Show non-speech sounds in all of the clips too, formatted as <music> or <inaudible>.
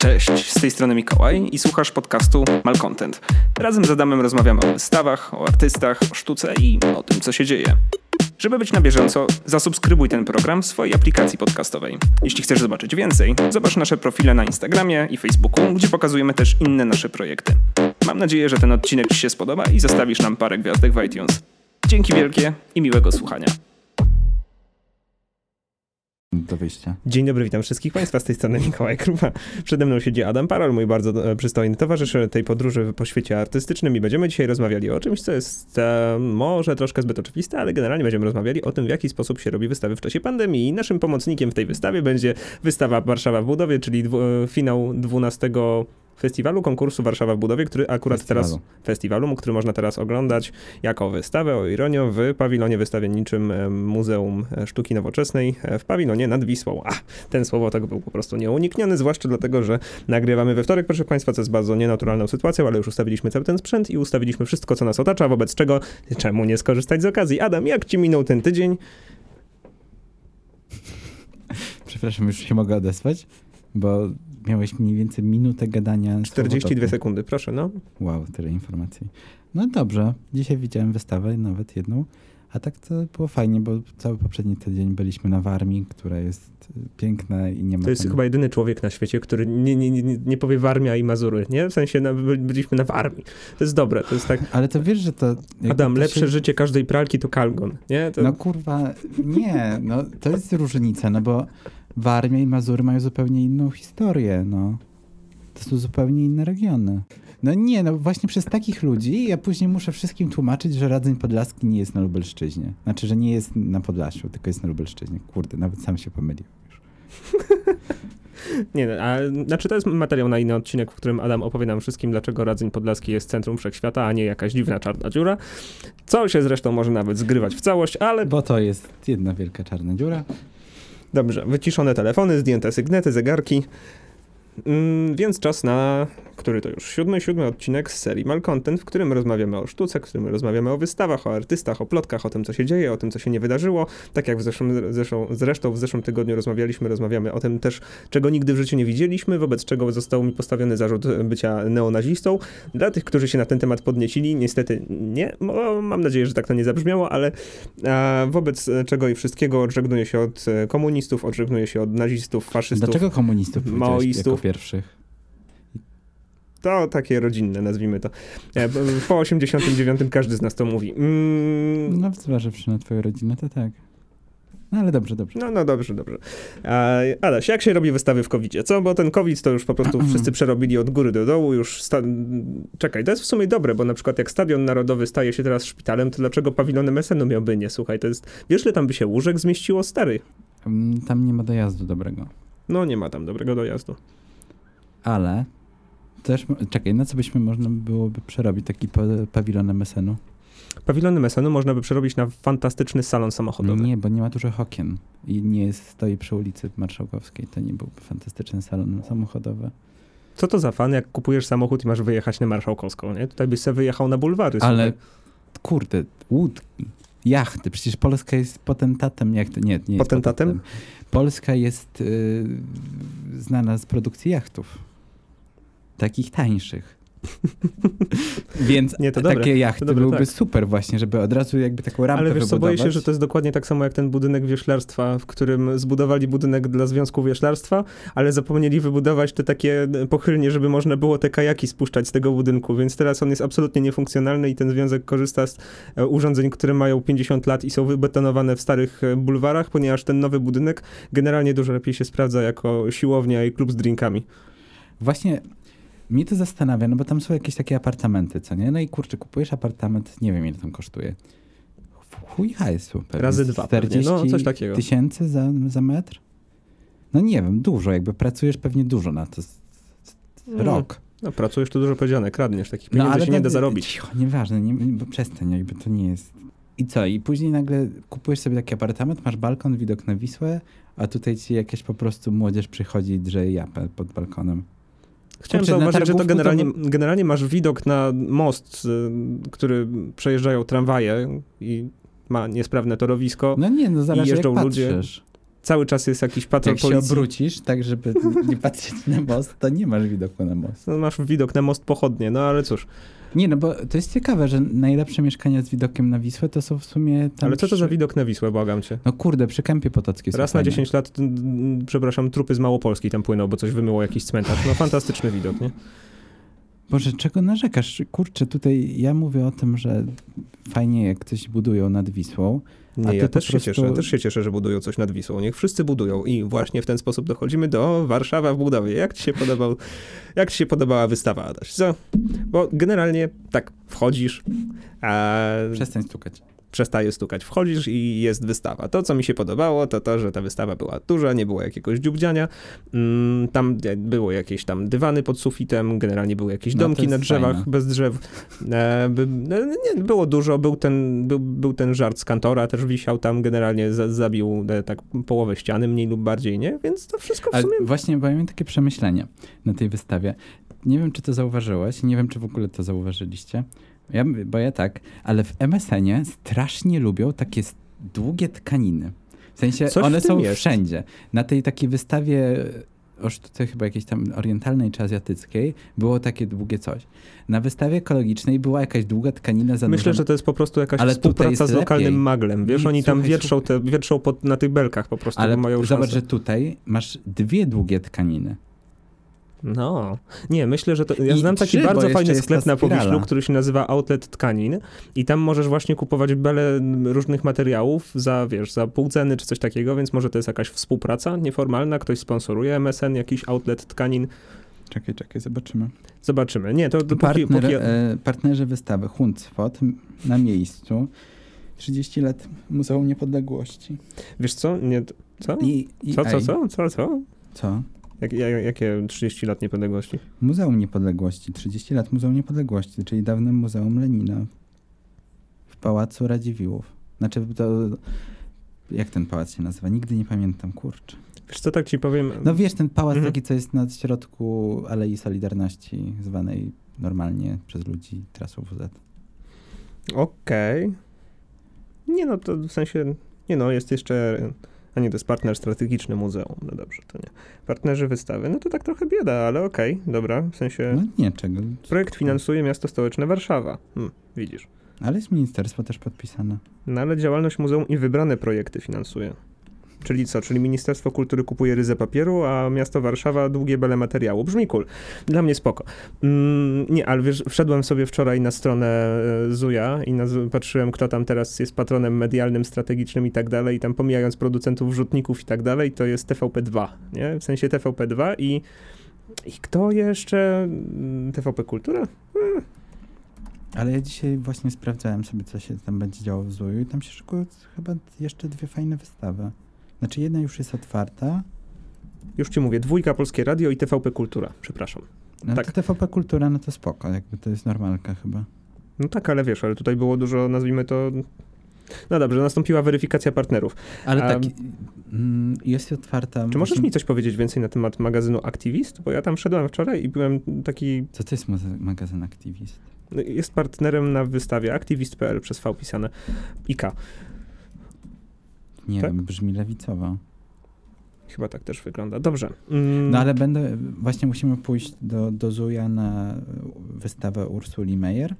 Cześć, z tej strony Mikołaj i słuchasz podcastu Malcontent. Razem z Adamem rozmawiamy o wystawach, o artystach, o sztuce i o tym, co się dzieje. Żeby być na bieżąco, zasubskrybuj ten program w swojej aplikacji podcastowej. Jeśli chcesz zobaczyć więcej, zobacz nasze profile na Instagramie i Facebooku, gdzie pokazujemy też inne nasze projekty. Mam nadzieję, że ten odcinek Ci się spodoba i zostawisz nam parę gwiazdek w iTunes. Dzięki wielkie i miłego słuchania. Do wyjścia. Dzień dobry, witam wszystkich Państwa z tej strony Mikołaj Krupa. Przede mną siedzi Adam Parol, mój bardzo przystojny towarzysz tej podróży po świecie artystycznym i będziemy dzisiaj rozmawiali o czymś, co jest e, może troszkę zbyt oczywiste, ale generalnie będziemy rozmawiali o tym, w jaki sposób się robi wystawy w czasie pandemii. I naszym pomocnikiem w tej wystawie będzie wystawa Warszawa w budowie, czyli dwu, e, finał 12 festiwalu konkursu Warszawa w budowie, który akurat Festiwalu. teraz festiwalu, który można teraz oglądać jako wystawę o ironio w pawilonie wystawienniczym e, Muzeum Sztuki Nowoczesnej e, w pawilonie nad Wisłą. A, ten słowo tak był po prostu nieunikniony, zwłaszcza dlatego, że nagrywamy we wtorek, proszę Państwa, co jest bardzo nienaturalną sytuacją, ale już ustawiliśmy cały ten sprzęt i ustawiliśmy wszystko, co nas otacza, wobec czego czemu nie skorzystać z okazji? Adam, jak Ci minął ten tydzień? <laughs> Przepraszam, już się mogę odesłać, bo miałeś mniej więcej minutę gadania. 42 słowotoknie. sekundy, proszę, no. Wow, tyle informacji. No dobrze, dzisiaj widziałem wystawę, nawet jedną, a tak to było fajnie, bo cały poprzedni tydzień byliśmy na Warmii, która jest y, piękna i nie ma To jest tam... chyba jedyny człowiek na świecie, który nie, nie, nie, nie powie Warmia i Mazury, nie? W sensie na, by- byliśmy na Warmii. To jest dobre, to jest tak... Ale to wiesz, że to... Adam, to lepsze się- życie każdej pralki to kalgon, nie? To... No kurwa, nie, no to jest różnica, no bo Warmia i Mazury mają zupełnie inną historię, no. To są zupełnie inne regiony. No nie, no właśnie przez takich ludzi ja później muszę wszystkim tłumaczyć, że Radzeń Podlaski nie jest na Lubelszczyźnie. Znaczy, że nie jest na Podlasiu, tylko jest na Lubelszczyźnie. Kurde, nawet sam się pomyliłem już. <laughs> Nie, no, a, znaczy to jest materiał na inny odcinek, w którym Adam opowie nam wszystkim, dlaczego Radzeń Podlaski jest centrum wszechświata, a nie jakaś dziwna czarna dziura. Co się zresztą może nawet zgrywać w całość, ale Bo to jest jedna wielka czarna dziura. Dobrze, wyciszone telefony, zdjęte sygnety, zegarki. Mm, więc czas na, który to już siódmy, siódmy odcinek z serii Malcontent, w którym rozmawiamy o sztuce, w którym rozmawiamy o wystawach, o artystach, o plotkach, o tym, co się dzieje, o tym, co się nie wydarzyło. Tak jak w zeszłym, zresztą, zresztą w zeszłym tygodniu rozmawialiśmy, rozmawiamy o tym też, czego nigdy w życiu nie widzieliśmy, wobec czego został mi postawiony zarzut bycia neonazistą. Dla tych, którzy się na ten temat podniecili, niestety nie, bo mam nadzieję, że tak to nie zabrzmiało, ale wobec czego i wszystkiego odżegnuję się od komunistów, odżegnuję się od nazistów, faszystów. Dlaczego komunistów maoistów. Pierwszych? To takie rodzinne, nazwijmy to. E, b- Po 89 każdy z nas to mówi. Mm, No, zważywszy na twoją rodzinę, to tak. No ale dobrze, dobrze. No, no dobrze, dobrze. A, Adaś, jak się robi wystawy w covid co? Bo ten COVID to już po prostu wszyscy przerobili od góry do dołu, już... Sta... Czekaj, to jest w sumie dobre, bo na przykład jak Stadion Narodowy staje się teraz szpitalem, to dlaczego pawilonem SN miałby nie? Słuchaj, to jest... Wiesz, ile tam by się łóżek zmieściło? Stary. Mm, Tam nie ma dojazdu dobrego. No, nie ma tam dobrego dojazdu. Ale też, czekaj, na co byśmy można byłoby przerobić taki pa- pawilon MSN-u? Pawilony SN można by przerobić na fantastyczny salon samochodowy. Nie, bo nie ma dużych okien i nie jest, stoi przy ulicy Marszałkowskiej. To nie byłby fantastyczny salon samochodowy. Co to za fan, jak kupujesz samochód i masz wyjechać na Marszałkowską, nie? Tutaj byś sobie wyjechał na bulwary. Ale kurde, łódki, jachty. Przecież Polska jest potentatem jachty. Nie, nie jest Potentatem? potentatem. Polska jest y, znana z produkcji jachtów. Takich tańszych. <laughs> Więc Nie, to dobre, takie jachty to dobre, byłyby tak. super właśnie, żeby od razu jakby taką rampę Ale wiesz co, boję się, że to jest dokładnie tak samo jak ten budynek wioślarstwa, w którym zbudowali budynek dla Związku Wioślarstwa, ale zapomnieli wybudować te takie pochylnie, żeby można było te kajaki spuszczać z tego budynku, więc teraz on jest absolutnie niefunkcjonalny i ten związek korzysta z e, urządzeń, które mają 50 lat i są wybetonowane w starych e, bulwarach, ponieważ ten nowy budynek generalnie dużo lepiej się sprawdza jako siłownia i klub z drinkami. Właśnie mnie to zastanawia, no bo tam są jakieś takie apartamenty, co nie? No i kurczę, kupujesz apartament, nie wiem ile tam kosztuje. Chuj hajsu. pewnie Razy dwa pewnie, 40 no, coś takiego. tysięcy za, za metr? No nie wiem, dużo, jakby pracujesz pewnie dużo na to. Rok. No, pracujesz tu dużo powiedziane, kradniesz, takich pieniędzy się nie to- da zarobić. Cicho, nieważne, nie, bo przestań, jakby to nie jest. I co? I później nagle kupujesz sobie taki apartament, masz balkon, widok na Wisłę, a tutaj ci jakaś po prostu młodzież przychodzi i drze japę pod balkonem. Chciałem Kurczę, na zauważyć, że to generalnie, to- generalnie masz widok na most, y, który przejeżdżają tramwaje i ma niesprawne torowisko. No nie, no zależy jeżdżą jak ludzie. patrzysz. cały czas jest jakiś patrol Jak się policji. obrócisz, tak żeby <laughs> nie patrzeć na most, to nie masz widoku na most. No, masz widok na most pochodnie, no ale cóż. Nie, no bo to jest ciekawe, że najlepsze mieszkania z widokiem na Wisłę to są w sumie tam ale co to za widok na Wisłę, błagam cię? No kurde, przy Kępie Potockiej Raz na fajne. 10 lat, mm, przepraszam, trupy z Małopolski tam płyną, bo coś wymyło jakiś cmentarz. No fantastyczny widok, nie? Boże, czego narzekasz? Kurczę, tutaj ja mówię o tym, że fajnie jak coś budują nad Wisłą. Nie, ja też się prostu- cieszę, też się cieszę, że budują coś nad Wisłą. Niech wszyscy budują i właśnie w ten sposób dochodzimy do Warszawa w budowie. Jak ci się podobał, jak ci się podobała wystawa, Adaś? Co? Bo generalnie tak wchodzisz, a Przestań stukać. Przestaje stukać. Wchodzisz i jest wystawa. To, co mi się podobało, to to, że ta wystawa była duża, nie było jakiegoś dziubdziania. Mm, Tam było jakieś tam dywany pod sufitem, generalnie były jakieś No, domki na drzewach, fajne. bez drzew. E, no, nie, było dużo, był ten, był, był ten żart z kantora, też wisiał tam, generalnie za, zabił e, tak połowę ściany, mniej lub bardziej, nie? Więc to wszystko w Ale sumie... właśnie, bo ja miałem takie przemyślenie na tej wystawie. Nie wiem, czy to zauważyłeś, nie wiem, czy w ogóle to zauważyliście. Ja, bo ja tak, ale w MSN-ie strasznie lubią takie długie tkaniny. W sensie Coś w one tym są jest. wszędzie. Na tej takiej wystawie o sztuce chyba jakiejś tam orientalnej czy azjatyckiej było takie długie coś. Na wystawie ekologicznej była jakaś długa tkanina zanurzona. Myślę, że to jest po prostu jakaś Ale współpraca z lokalnym lepiej. maglem. Wiesz, Nie, oni tam słuchaj, wierszą, te, wierszą pod, na tych belkach po prostu, Ale bo mają zobacz, szansę. że tutaj masz dwie długie tkaniny. No, nie, myślę, że to. Ja I znam taki trzy, bardzo fajny sklep na Powiślu, który się nazywa Outlet Tkanin i tam możesz właśnie kupować bele m, różnych materiałów za, wiesz, za pół ceny czy coś takiego, więc może to jest jakaś współpraca nieformalna, ktoś sponsoruje MSN, jakiś Outlet Tkanin. Czekaj, czekaj, zobaczymy. Zobaczymy. Nie, to, to póki, Partner, póki, e, partnerzy wystawy Huncwot m- na miejscu. 30 lat Muzeum Niepodległości. wiesz co? Nie, co? I, i Co, co, co, co, co? Co? Jak, jak, jakie 30 lat niepodległości? Muzeum Niepodległości. 30 lat Muzeum Niepodległości, czyli dawnym Muzeum Lenina w Pałacu Radziwiłłów. Znaczy to... Jak ten pałac się nazywa? Nigdy nie pamiętam, kurczę. Wiesz co, tak ci powiem. No wiesz, ten pałac Mhm. taki, co jest na środku Alei Solidarności, zwanej normalnie przez ludzi trasą WZ. Okej. Nie no, to w sensie, nie no, jest jeszcze, a nie, to jest partner strategiczny muzeum, no dobrze, to nie. Partnerzy wystawy, no to tak trochę bieda, ale okej, dobra, w sensie No nie, czego. projekt finansuje miasto stołeczne Warszawa, hmm, widzisz. Ale jest ministerstwo też podpisane. No ale działalność muzeum i wybrane projekty finansuje. Czyli co? Czyli Ministerstwo Kultury kupuje ryzę papieru, a miasto Warszawa długie bele materiału. Brzmi cool. Dla mnie spoko. Mm, nie, ale wiesz, wszedłem sobie wczoraj na stronę e, Zuja i naz- patrzyłem, kto tam teraz jest patronem medialnym, strategicznym i tak dalej. I tam pomijając producentów rzutników i tak dalej, to jest TVP2, nie? W sensie TVP2 i, i kto jeszcze? Mm, TVP Kultura? Ale ja dzisiaj właśnie sprawdzałem sobie, co się tam będzie działo w Zuju i tam się szykują chyba jeszcze dwie fajne wystawy. Znaczy jedna już jest otwarta, Już ci mówię, dwójka Polskie Radio i TVP Kultura, przepraszam. no Tak. to TVP Kultura, no to spoko, jakby to jest normalka chyba. No tak, ale wiesz, ale tutaj było dużo, nazwijmy to. No dobrze, nastąpiła weryfikacja partnerów. Ale A- tak, mm, jest otwarta... Czy możesz mi coś powiedzieć więcej na temat magazynu Activist? Bo ja tam wszedłem wczoraj i byłem taki. Co to jest magazyn Aktywist? Jest partnerem na wystawie Activist.pl przez V pisane IK. Nie Tak? wiem, brzmi lewicowo. Chyba tak też wygląda. Dobrze. Mm, No ale będę, właśnie musimy pójść do, do Zuja na wystawę Ursuli Meyer,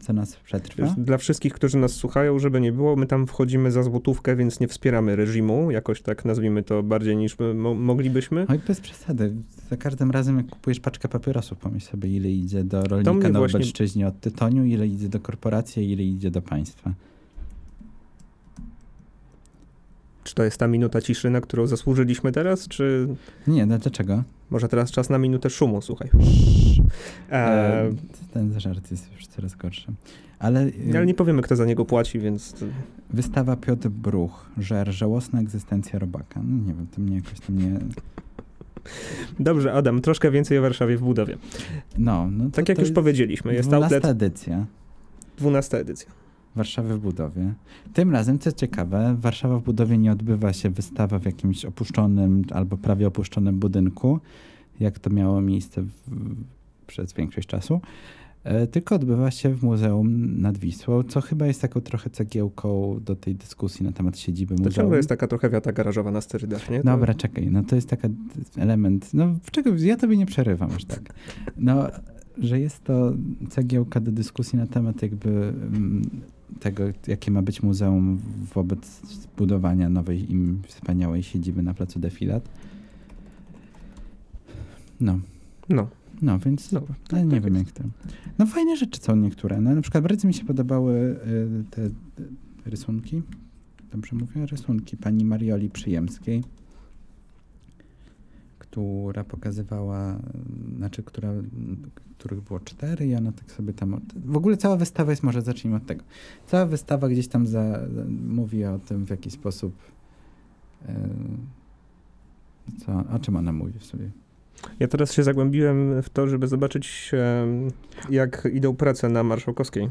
co nas przetrwa. Dla wszystkich, którzy nas słuchają, żeby nie było, my tam wchodzimy za złotówkę, więc nie wspieramy reżimu, jakoś tak nazwijmy to bardziej niż mo- moglibyśmy. Oj, bez przesady. Za każdym razem, jak kupujesz paczkę papierosów, pomyśl sobie, ile idzie do rolnika na właśnie- od tytoniu, ile idzie do korporacji, ile idzie do państwa. Czy to jest ta minuta ciszy, na którą zasłużyliśmy teraz, czy Nie, no dlaczego? może teraz czas na minutę szumu, słuchaj. E, E, ten żart jest już coraz gorszy. Ale, e, ale nie powiemy, kto za niego płaci, więc wystawa Piotr Bruch, Żer, żałosna egzystencja robaka. No nie wiem, to mnie jakoś tam nie... Dobrze, Adam, troszkę więcej o Warszawie w budowie. No, no to Tak jak już powiedzieliśmy, jest 12 outlet edycja 12 edycja. Warszawy w budowie. Tym razem, co ciekawe, Warszawa w budowie nie odbywa się wystawa w jakimś opuszczonym albo prawie opuszczonym budynku, jak to miało miejsce w, przez większość czasu, e, tylko odbywa się w Muzeum nad Wisłą, co chyba jest taką trochę cegiełką do tej dyskusji na temat siedziby To muzeum. ciągle jest taka trochę wiata garażowa na sterydach, nie? To- Dobra, czekaj, no to jest taki element, no czego, ja tobie nie przerywam aż tak. No, że jest to cegiełka do dyskusji na temat jakby mm, tego, jakie ma być muzeum wobec budowania nowej im wspaniałej siedziby na placu Defilat. No, No. no więc No, ale nie tak wiem jest. jak to. No fajne rzeczy są niektóre. No, na przykład bardzo mi się podobały y, te y, rysunki. Dobrze mówię? Rysunki pani Marioli Przyjemskiej, która pokazywała, znaczy, która, których było cztery i ona tak sobie tam... W ogóle cała wystawa jest, może zacznijmy od tego. Cała wystawa gdzieś tam za, mówi o tym, w jaki sposób... y, co, o czym ona mówi w sobie? Ja teraz się zagłębiłem w to, żeby zobaczyć, jak idą prace na Marszałkowskiej.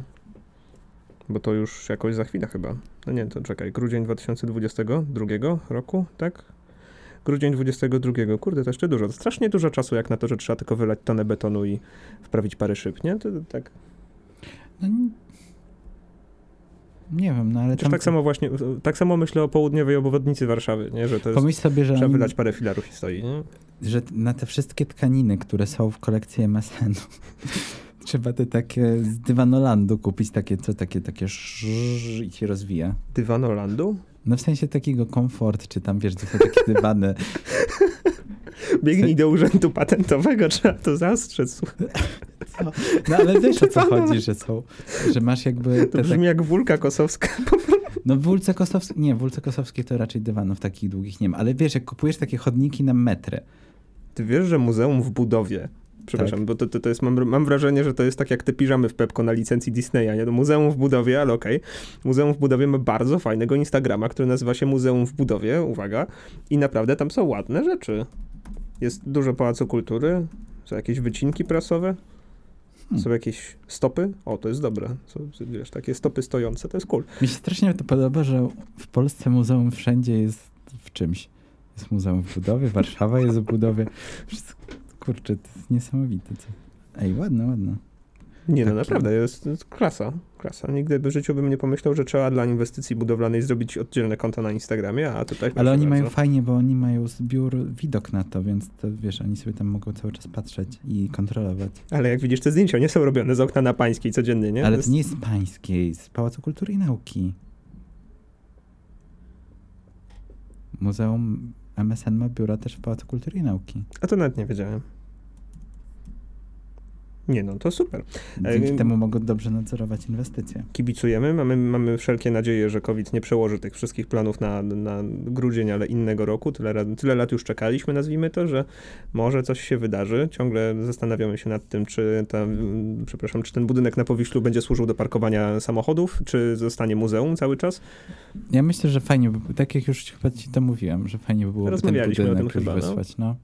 Bo to już jakoś za chwilę chyba. No nie, to czekaj, grudzień 2022 roku, tak? Grudzień 22, kurde, to jeszcze dużo. To strasznie dużo czasu jak na to, że trzeba tylko wylać tonę betonu i wprawić parę szyb, nie? To, to tak. No, nie wiem, no ale Chociaż tam... tak samo właśnie, tak samo myślę o południowej obwodnicy Warszawy, nie? Że to jest, Pomyśl sobie, że, trzeba wylać parę filarów i stoi, nie? że na te wszystkie tkaniny, które są w kolekcji MSN, <laughs> trzeba te takie z Dywanolandu kupić, takie co, takie, takie i się rozwija. Dywanolandu? No w sensie takiego komfort, czy tam wiesz, gdzie są takie dywany. <laughs> Biegnij do urzędu patentowego, trzeba to zastrzec. No ale wiesz o co chodzi, że są, że masz jakby To brzmi tak, jak Wólka Kosowska. <laughs> no w Wólce Kosowskiej, nie, w Wólce Kosowskiej to raczej dywanów takich długich nie ma, ale wiesz, jak kupujesz takie chodniki na metry, Ty wiesz, że muzeum w budowie. Przepraszam, Tak. bo to, to, to jest, mam, mam wrażenie, że to jest tak jak te piżamy w Pepko na licencji Disneya, nie? To muzeum w budowie, ale okej. Muzeum w budowie ma bardzo fajnego Instagrama, który nazywa się Muzeum w budowie, uwaga. I naprawdę tam są ładne rzeczy. Jest dużo Pałacu Kultury, są jakieś wycinki prasowe, Hmm. są jakieś stopy. O, to jest dobre. Są, wiesz, takie stopy stojące, to jest cool. Mi się strasznie to podoba, że w Polsce muzeum wszędzie jest w czymś. Jest muzeum w budowie, Warszawa jest w budowie. Wszystko, kurczę, to jest niesamowite. Co... Ej, ładne, ładne. Nie no, Taki- naprawdę, jest, jest klasa, klasa. Nigdy w życiu bym nie pomyślał, że trzeba dla inwestycji budowlanej zrobić oddzielne konto na Instagramie, a tutaj Ale oni bardzo. mają fajnie, bo oni mają zbiór, widok na to, więc to wiesz, oni sobie tam mogą cały czas patrzeć i kontrolować. Ale jak widzisz, te zdjęcia nie są robione z okna na Pańskiej codziennie, nie? Ale jest... to nie jest pańskiej, z Pałacu Kultury i Nauki. Muzeum MSN ma biura też w Pałacu Kultury i Nauki. A to nawet nie wiedziałem. Nie no, to super. Dzięki Ej, temu mogą dobrze nadzorować inwestycje. Kibicujemy, mamy, mamy wszelkie nadzieje, że COVID nie przełoży tych wszystkich planów na, na grudzień, ale innego roku. Tyle, tyle lat już czekaliśmy, nazwijmy to, że może coś się wydarzy. Ciągle zastanawiamy się nad tym, czy, ta, przepraszam, czy ten budynek na Powiślu będzie służył do parkowania samochodów, czy zostanie muzeum cały czas. Ja myślę, że fajnie by było, tak jak już chyba ci to mówiłem, że fajnie by było ten Rozmawialiśmy o budynek tym chyba, no. wysłać, no.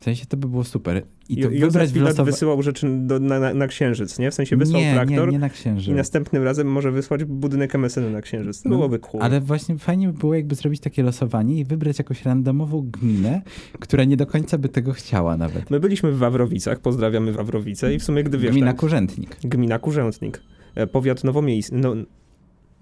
W sensie to by było super. I to Józef wybrać w Bilat losowe... wysyłał rzeczy do, na, na, na księżyc, nie? W sensie wysłał nie, traktor nie, nie na i księżyc. następnym razem może wysłać budynek MSN na księżyc. To No, byłoby cool. Ale właśnie fajnie by było jakby zrobić takie losowanie i wybrać jakąś randomową gminę, która nie do końca by tego chciała nawet. My byliśmy w Wawrowicach, pozdrawiamy Wawrowice i w sumie gdy wiesz, Gmina tak, Kurzętnik, gmina Kurzętnik, e, powiat nowomiejski, no,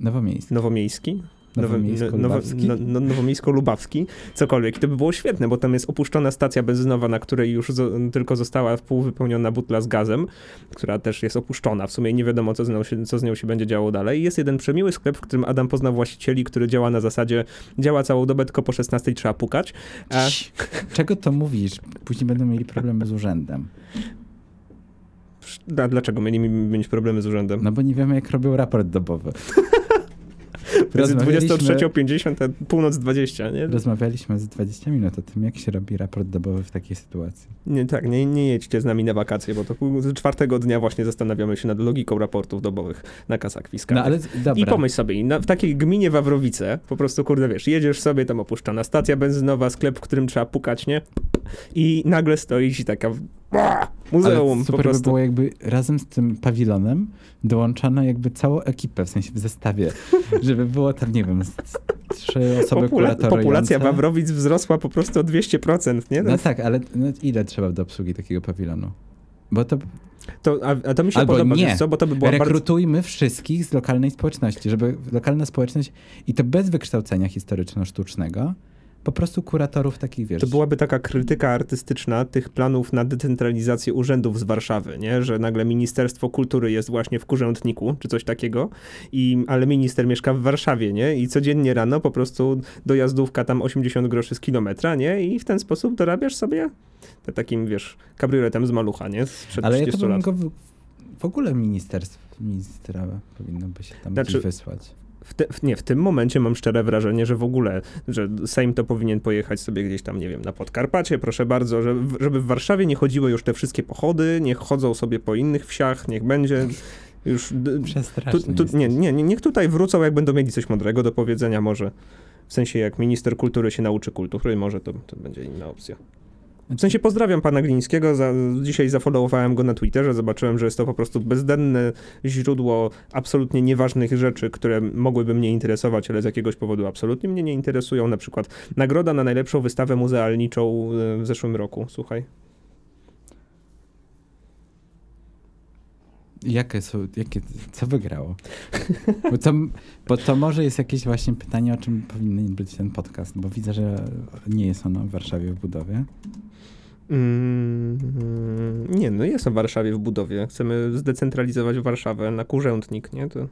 Nowomiejski. nowomiejski, Nowomiejsko-Lubawski. no, no, nowomiejsko-lubawski, cokolwiek. I to by było świetne, bo tam jest opuszczona stacja benzynowa, na której już zo, tylko została w pół wypełniona butla z gazem, która też jest opuszczona. W sumie nie wiadomo, co z, nią się, co z nią się będzie działo dalej. I Jest jeden przemiły sklep, w którym Adam pozna właścicieli, który działa na zasadzie, działa całą dobę, tylko po 16 trzeba pukać. A, Czego to mówisz? Później będą mieli problemy z urzędem. a dlaczego mieli mieć problemy z urzędem? No bo nie wiemy, jak robią raport dobowy. <laughs> <laughs> Rozmawialiśmy- 23.50, a północ 20, nie? Rozmawialiśmy z 20 minut o tym, jak się robi raport dobowy w takiej sytuacji. Nie, tak, nie, nie jedźcie z nami na wakacje, bo to czwartego dnia właśnie zastanawiamy się nad logiką raportów dobowych na kasach No fiskalnych. ale dobra. I pomyśl sobie, na, w takiej gminie Wawrowice, po prostu, kurde, wiesz, jedziesz sobie, tam opuszczana stacja benzynowa, sklep, w którym trzeba pukać, nie? I nagle stoisz i taka! Muzeum Ale po super by było jakby razem z tym pawilonem dołączano jakby całą ekipę, w sensie w zestawie, <laughs> żeby było tam, nie wiem, trzy osoby Popula- kuratorujące. populacja Wawrowic wzrosła po prostu o 200%, nie? No tak, ale no, ile trzeba do obsługi takiego pawilonu? Bo to To, a, a to mi się Albo podoba, nie. co, bo to by bardzo... Rekrutujmy wszystkich z lokalnej społeczności, żeby lokalna społeczność, i to bez wykształcenia historyczno-sztucznego, po prostu kuratorów takich, wiesz... To byłaby taka krytyka artystyczna tych planów na decentralizację urzędów z Warszawy, nie? że nagle Ministerstwo Kultury jest właśnie w Kurzętniku, czy coś takiego, i, ale minister mieszka w Warszawie, nie? I codziennie rano po prostu dojazdówka tam 80 groszy z kilometra, nie? I w ten sposób dorabiasz sobie te takim, wiesz, kabrioletem z malucha, nie? Sprzed Ale ja 30 to bym lat. go w, w ogóle ministerstw, ministra powinno by się tam Znaczy- wysłać. W te, w, nie, w tym momencie mam szczere wrażenie, że w ogóle, że Sejm to powinien pojechać sobie gdzieś tam, nie wiem, na Podkarpacie, proszę bardzo, żeby, żeby w Warszawie nie chodziły już te wszystkie pochody, niech chodzą sobie po innych wsiach, niech będzie już... Tu, tu, nie, nie, niech tutaj wrócą, jak będą mieli coś mądrego do powiedzenia może. W sensie, jak minister kultury się nauczy kultury, może to, to będzie inna opcja. W sensie pozdrawiam pana Glińskiego, za, dzisiaj zafollowowałem go na Twitterze, zobaczyłem, że jest to po prostu bezdenne źródło absolutnie nieważnych rzeczy, które mogłyby mnie interesować, ale z jakiegoś powodu absolutnie mnie nie interesują. Na przykład nagroda na najlepszą wystawę muzealniczą e, w zeszłym roku, słuchaj. Jakie są, jakie, co wygrało? Bo to, bo to może jest jakieś właśnie pytanie, o czym powinien być ten podcast, bo widzę, że nie jest ono w Warszawie w budowie. Mm, nie, no jest w Warszawie w budowie. Chcemy zdecentralizować Warszawę na kurzętnik, nie? To...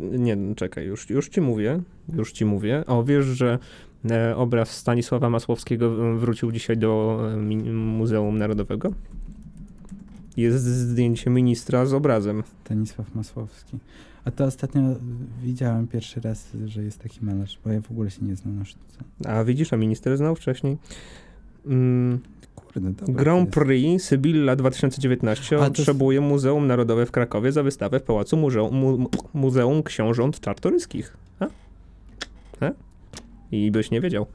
Nie, no czekaj, już, już ci mówię, już ci mówię. O, wiesz, że e, obraz Stanisława Masłowskiego wrócił dzisiaj do e, Muzeum Narodowego? Jest zdjęcie ministra z obrazem. Stanisław Masłowski. A to ostatnio widziałem pierwszy raz, że jest taki malarz, bo ja w ogóle się nie znam na sztuce. A widzisz, a minister znał wcześniej. Mm, Kurde, dobra. Grand. Prix Sybilla 2019 A, to jest- Muzeum Narodowe w Krakowie za wystawę w Pałacu Muzeum, Mu, Muzeum Książąt Czartoryskich. A? A? I byś nie wiedział.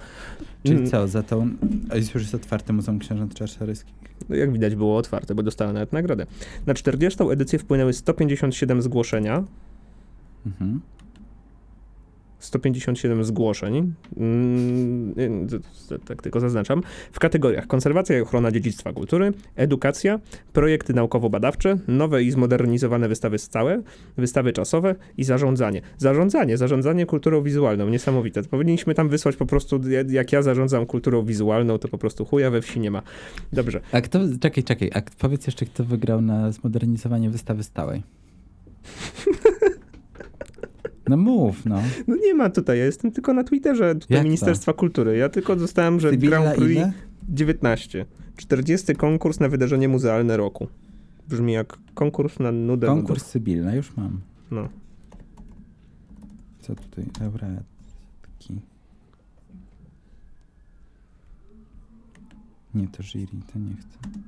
Czyli Mm, co, za tą... A jest już jest otwarte Muzeum Książąt Czartoryskich. No jak widać było otwarte, bo dostała nawet nagrodę. Na 40. edycję wpłynęły 157 zgłoszenia. Mhm. 157 zgłoszeń, mm, to- tak tylko zaznaczam, w kategoriach konserwacja i ochrona dziedzictwa kultury, edukacja, projekty naukowo-badawcze, nowe i zmodernizowane wystawy stałe, wystawy czasowe i zarządzanie. Zarządzanie, zarządzanie kulturą wizualną, niesamowite. Powinniśmy tam wysłać po prostu, ja- jak ja zarządzam kulturą wizualną, to po prostu chuja we wsi nie ma. Dobrze. A kto, czekaj, czekaj, a powiedz jeszcze, kto wygrał na zmodernizowanie wystawy stałej? No mów, no. No nie ma tutaj, ja jestem tylko na Twitterze tutaj? Ministerstwa Kultury. Ja tylko dostałem, że Sybilla Grand Prix... ile? 19. 40 konkurs na wydarzenie muzealne roku. Brzmi jak konkurs na nudę. Konkurs Sybilla, już mam. No. Co tutaj? Laureatki. Nie, to jury, to nie chcę.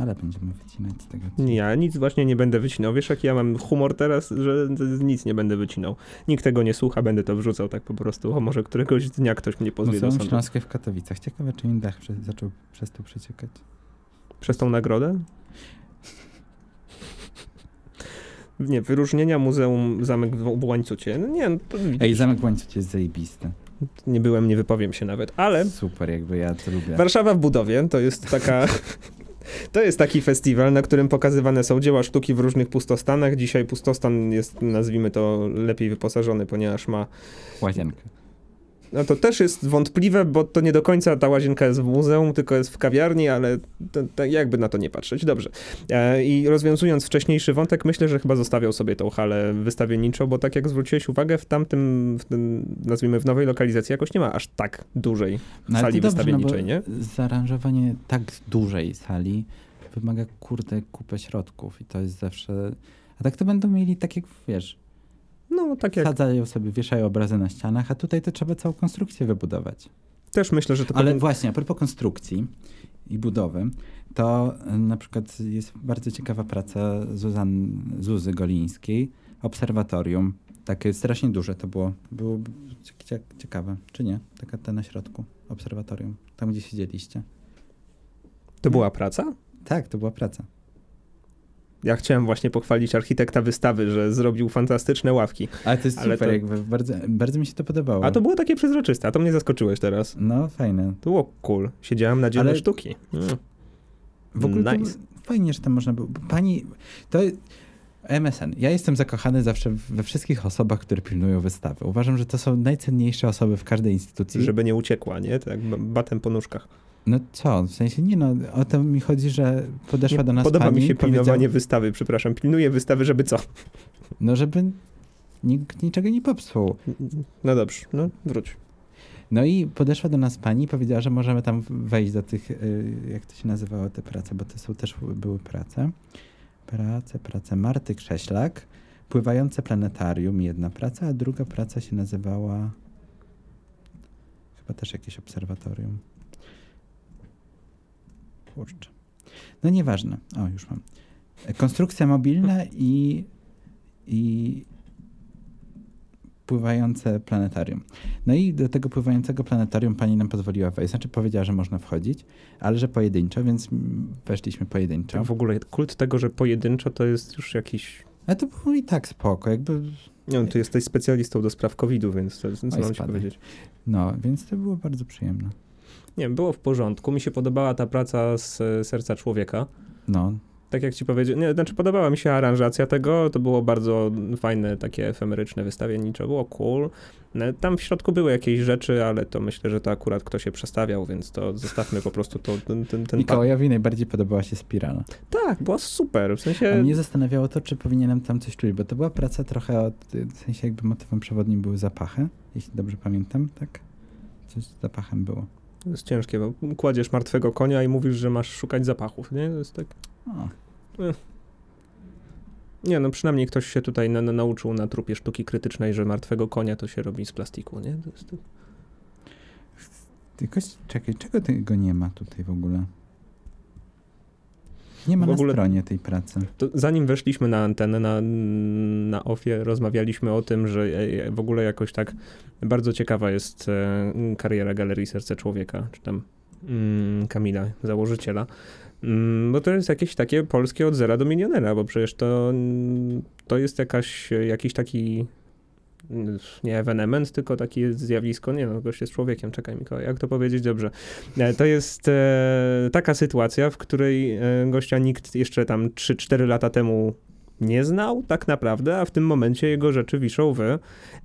Ale będziemy wycinać z tego. Nie, Ja nic właśnie nie będę wycinał. Wiesz, jak ja mam humor teraz, że nic nie będę wycinał. Nikt tego nie słucha, będę to wrzucał tak po prostu. O, może któregoś dnia ktoś mnie pozwie do Muzeum sądu. Śląskie w Katowicach. Ciekawe, czy im dach prze, zaczął przez to przeciekać. Przez tą nagrodę? Nie, wyróżnienia Muzeum Zamek w w Łańcucie. No nie, no to widzisz. Ej, Zamek w Łańcucie jest zajebisty. nie byłem, nie wypowiem się nawet, ale Super, jakby ja to lubię. Warszawa w budowie to jest taka. <laughs> To jest taki festiwal, na którym pokazywane są dzieła sztuki w różnych pustostanach. Dzisiaj pustostan jest, nazwijmy to, lepiej wyposażony, ponieważ ma. Łazienkę. No to też jest wątpliwe, bo to nie do końca ta łazienka jest w muzeum, tylko jest w kawiarni, ale to, to jakby na to nie patrzeć. Dobrze. E, I rozwiązując wcześniejszy wątek, myślę, że chyba zostawiał sobie tą halę wystawienniczą, bo tak jak zwróciłeś uwagę, w tamtym, w tym, nazwijmy w nowej lokalizacji, jakoś nie ma aż tak dużej No, sali dobrze, wystawienniczej, no nie? Zaaranżowanie tak dużej sali wymaga kurde kupę środków i to jest zawsze... A tak to będą mieli tak jak, wiesz, No, tak jak sadzają sobie, wieszają obrazy na ścianach, a tutaj to trzeba całą konstrukcję wybudować. też myślę, że to Ale powinien- właśnie, a propos konstrukcji i budowy, to y, na przykład jest bardzo ciekawa praca Zuzan, Zuzy Golińskiej, Obserwatorium. Takie strasznie duże to było. Było cie- cie- ciekawe, czy nie? Taka ta na środku, Obserwatorium, tam gdzie siedzieliście. To była praca? Tak, to była praca. Ja chciałem właśnie pochwalić architekta wystawy, że zrobił fantastyczne ławki. Ale to jest Ale super, to- jakby bardzo, bardzo mi się to podobało. A to było takie przezroczyste, a to mnie zaskoczyłeś teraz. No, fajne. To było cool. Siedziałem na dziele Ale- sztuki. Mm. W ogóle Nice. fajnie, że tam można było. Pani, to MSN. Ja jestem zakochany zawsze we wszystkich osobach, które pilnują wystawy. Uważam, że to są najcenniejsze osoby w każdej instytucji. Żeby nie uciekła, nie? Tak ba- batem po nóżkach. No co, w sensie nie no, o to mi chodzi, że podeszła Nie, do nas podoba pani mi się pilnowanie wystawy, przepraszam. Pilnuję wystawy, żeby co? No żeby nikt niczego nie popsuł. No dobrze, no wróć. No i podeszła do nas pani i powiedziała, że możemy tam wejść do tych, y, jak to się nazywało te prace, bo to są też były prace. Prace, prace Marty Krześlak, Pływające planetarium, jedna praca, a druga praca się nazywała chyba też jakieś obserwatorium. Kurczę. No nieważne. O, już mam. Konstrukcja mobilna i, i pływające planetarium. No i do tego pływającego planetarium pani nam pozwoliła wejść. Znaczy powiedziała, że można wchodzić, ale że pojedynczo, więc weszliśmy pojedynczo. W ogóle kult tego, że pojedynczo to jest już jakiś... Ale to było i tak spoko, jakby, Nie wiem, ty jesteś specjalistą do spraw COVID-u, więc to, co Oj, mam ci powiedzieć? no, więc to było bardzo przyjemne. Nie wiem, było w porządku. Mi się podobała ta praca z e, serca człowieka. No, Tak jak ci powiedziałem, nie, znaczy podobała mi się aranżacja tego, to było bardzo fajne, takie efemeryczne wystawiennicze, było cool. E, Tam w środku były jakieś rzeczy, ale to myślę, że to akurat ktoś się przestawiał, więc to zostawmy po prostu to, ten, ten, ten Mikołajowi najbardziej podobała się spirala. Tak, była super, w A sensie... mnie zastanawiało to, czy powinienem tam coś czuć, bo to była praca trochę od, w sensie jakby motywem przewodnim były zapachy, jeśli dobrze pamiętam, tak? Coś z zapachem było. To jest ciężkie, bo kładziesz martwego konia i mówisz, że masz szukać zapachów, nie? To jest tak... O, Nie, no przynajmniej ktoś się tutaj na, na, nauczył na trupie sztuki krytycznej, że martwego konia to się robi z plastiku, nie? To jest, tylko czekaj, czego tego nie ma tutaj w ogóle? Nie ma W na ogóle- stronie tej pracy. Zanim weszliśmy na antenę, na, na ofie, rozmawialiśmy o tym, że e, w ogóle jakoś tak bardzo ciekawa jest e, kariera Galerii Serce Człowieka, czy tam mm, Kamila, założyciela. Mm, Bo to jest jakieś takie polskie od zera do milionera, bo przecież to, to jest jakaś, jakiś taki nie ewenement, tylko takie zjawisko, nie no, gość jest człowiekiem, czekaj Mikołaj, jak to powiedzieć? Dobrze. E, To jest e, taka sytuacja, w której e, gościa nikt jeszcze tam 3-4 lata temu nie znał tak naprawdę, a w tym momencie jego rzeczy wiszą w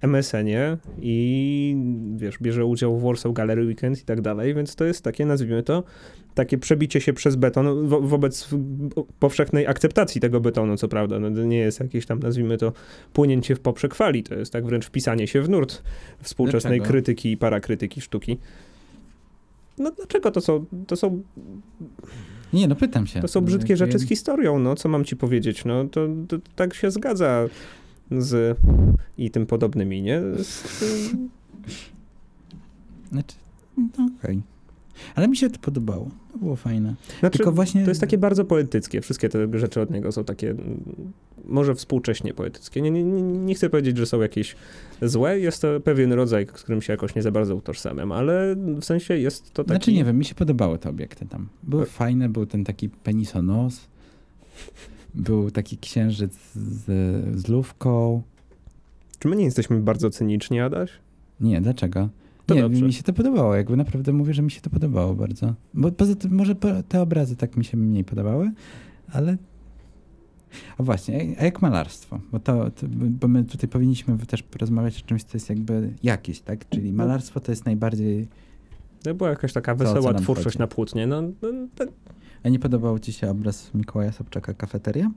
MSN-ie i wiesz, bierze udział w Warsaw Gallery Weekend i tak dalej, więc to jest takie, nazwijmy to, takie przebicie się przez beton wo wobec powszechnej akceptacji tego betonu, co prawda. No, to nie jest jakieś tam, nazwijmy to, płynięcie w poprzek fali, to jest tak wręcz wpisanie się w nurt współczesnej Dlaczego? krytyki i parakrytyki sztuki. No dlaczego to są, to są, Nie, no pytam się. to są brzydkie rzeczy z historią, no co mam ci powiedzieć, no to, to, tak się zgadza z i tym podobnymi, nie? Z, <laughs> Znaczy, no okej. Ale mi się to podobało. To było fajne. znaczy, Tylko właśnie... To jest takie bardzo poetyckie. Wszystkie te rzeczy od niego są takie mm, może współcześnie poetyckie. Nie, nie, nie- chcę powiedzieć, że są jakieś złe. Jest to pewien rodzaj, z którym się jakoś nie za bardzo utożsamiam, ale w sensie jest to taki... Znaczy nie wiem, mi się podobały te obiekty tam. Były E- fajne, był ten taki penisonos, był taki księżyc z, z lówką. Czy my nie jesteśmy bardzo cyniczni, Adaś? Nie, dlaczego? To nie, dobrze. mi się to podobało, jakby naprawdę mówię, że mi się to podobało bardzo. Bo poza tym, może te obrazy tak mi się mniej podobały, ale... A właśnie, a jak malarstwo? Bo, to, to, bo my tutaj powinniśmy też porozmawiać o czymś, co jest jakby jakieś, tak? Czyli No. malarstwo to jest najbardziej... To była jakaś taka Co- co wesoła nam twórczość chodzi? na płótnie. No, no A nie podobał ci się obraz Mikołaja Sobczaka Kafeteria?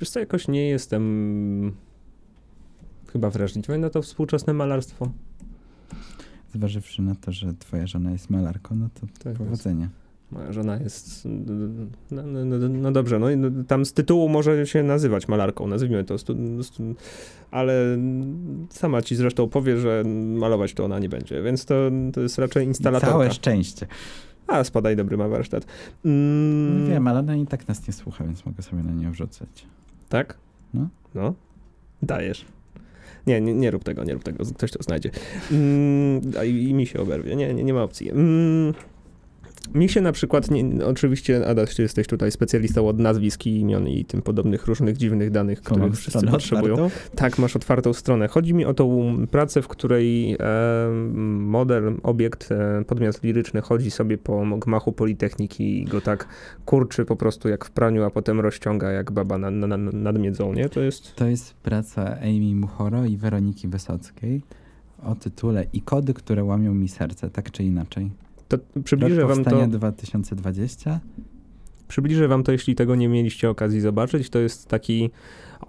wiesz co, jakoś nie jestem chyba wrażliwy na to współczesne malarstwo. Zważywszy na to, że twoja żona jest malarką, no to Tak powodzenia. Moja żona jest. No, no, no, no dobrze, no, i no tam z tytułu może się nazywać malarką, nazwijmy to. Stu, stu, ale sama ci zresztą powie, że malować to ona nie będzie, więc to, to jest raczej instalatorka. Całe szczęście. A, spadaj, dobry ma warsztat. Mm, wiem, ale ona i tak nas nie słucha, więc mogę sobie na nią wrzucać. Tak? No. No. Dajesz. Nie, nie, nie rób tego, nie rób tego, ktoś to znajdzie. Mm, a i, I mi się oberwie, nie, nie, nie ma opcji. Mm, Mi się na przykład, nie, oczywiście Adaś, ty jesteś tutaj specjalistą od nazwisk i imion i tym podobnych różnych dziwnych danych, mam których wszyscy potrzebują. otwartą. Tak, masz otwartą stronę. Chodzi mi o tą pracę, w której e, model, obiekt, e, podmiot liryczny chodzi sobie po gmachu Politechniki i go tak kurczy po prostu jak w praniu, a potem rozciąga jak baba na, na, na, nad miedzą, nie? To jest... To jest praca Amy Muchoro i Weroniki Wysockiej o tytule I kody, które łamią mi serce, tak czy inaczej. To przybliżę Rok wam to, powstania 2020. przybliżę wam to, jeśli tego nie mieliście okazji zobaczyć. To jest taki